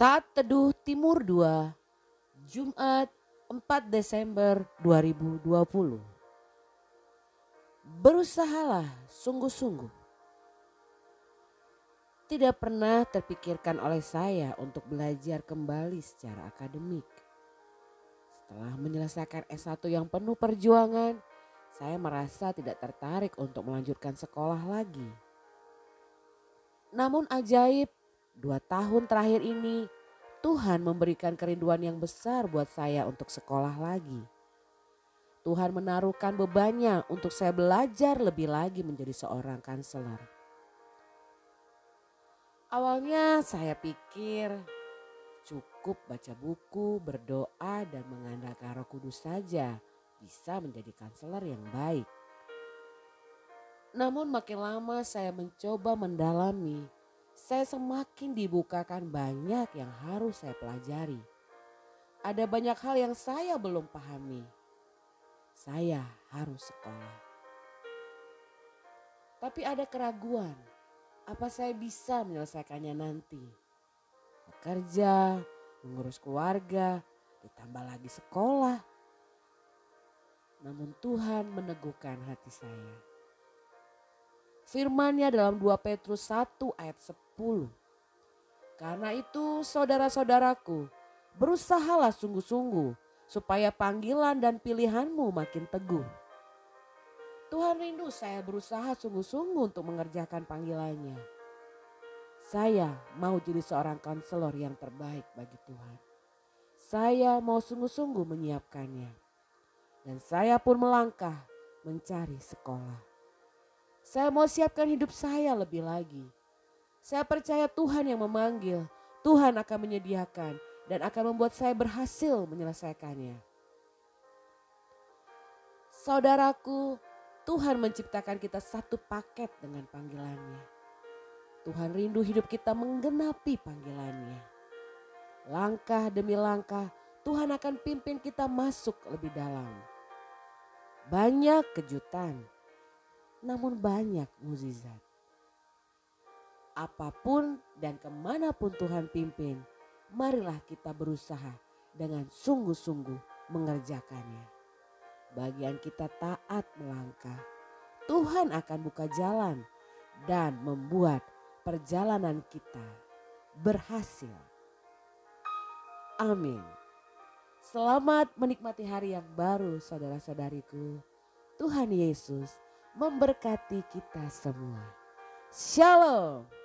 Saat Teduh Timur 2, Jumat 4 Desember 2020. Berusahalah sungguh-sungguh. Tidak pernah terpikirkan oleh saya untuk belajar kembali secara akademik. Setelah menyelesaikan S1 yang penuh perjuangan, saya merasa tidak tertarik untuk melanjutkan sekolah lagi. Namun ajaib Dua tahun terakhir ini Tuhan memberikan kerinduan yang besar buat saya untuk sekolah lagi. Tuhan menaruhkan bebannya untuk saya belajar lebih lagi menjadi seorang kanseler. Awalnya saya pikir cukup baca buku, berdoa dan mengandalkan roh kudus saja bisa menjadi kanseler yang baik. Namun makin lama saya mencoba mendalami saya semakin dibukakan banyak yang harus saya pelajari. Ada banyak hal yang saya belum pahami. Saya harus sekolah. Tapi ada keraguan, apa saya bisa menyelesaikannya nanti? Bekerja, mengurus keluarga, ditambah lagi sekolah. Namun Tuhan meneguhkan hati saya. Firmannya dalam 2 Petrus 1 ayat 10 karena itu saudara-saudaraku, berusahalah sungguh-sungguh supaya panggilan dan pilihanmu makin teguh. Tuhan rindu saya berusaha sungguh-sungguh untuk mengerjakan panggilannya. Saya mau jadi seorang konselor yang terbaik bagi Tuhan. Saya mau sungguh-sungguh menyiapkannya. Dan saya pun melangkah mencari sekolah. Saya mau siapkan hidup saya lebih lagi saya percaya Tuhan yang memanggil, Tuhan akan menyediakan dan akan membuat saya berhasil menyelesaikannya. Saudaraku, Tuhan menciptakan kita satu paket dengan panggilannya. Tuhan rindu hidup kita menggenapi panggilannya. Langkah demi langkah, Tuhan akan pimpin kita masuk lebih dalam. Banyak kejutan, namun banyak mukjizat apa pun dan ke mana pun Tuhan pimpin, marilah kita berusaha dengan sungguh-sungguh mengerjakannya. Bagian kita taat melangkah, Tuhan akan buka jalan dan membuat perjalanan kita berhasil. Amin. Selamat menikmati hari yang baru saudara-saudariku. Tuhan Yesus memberkati kita semua. Shalom.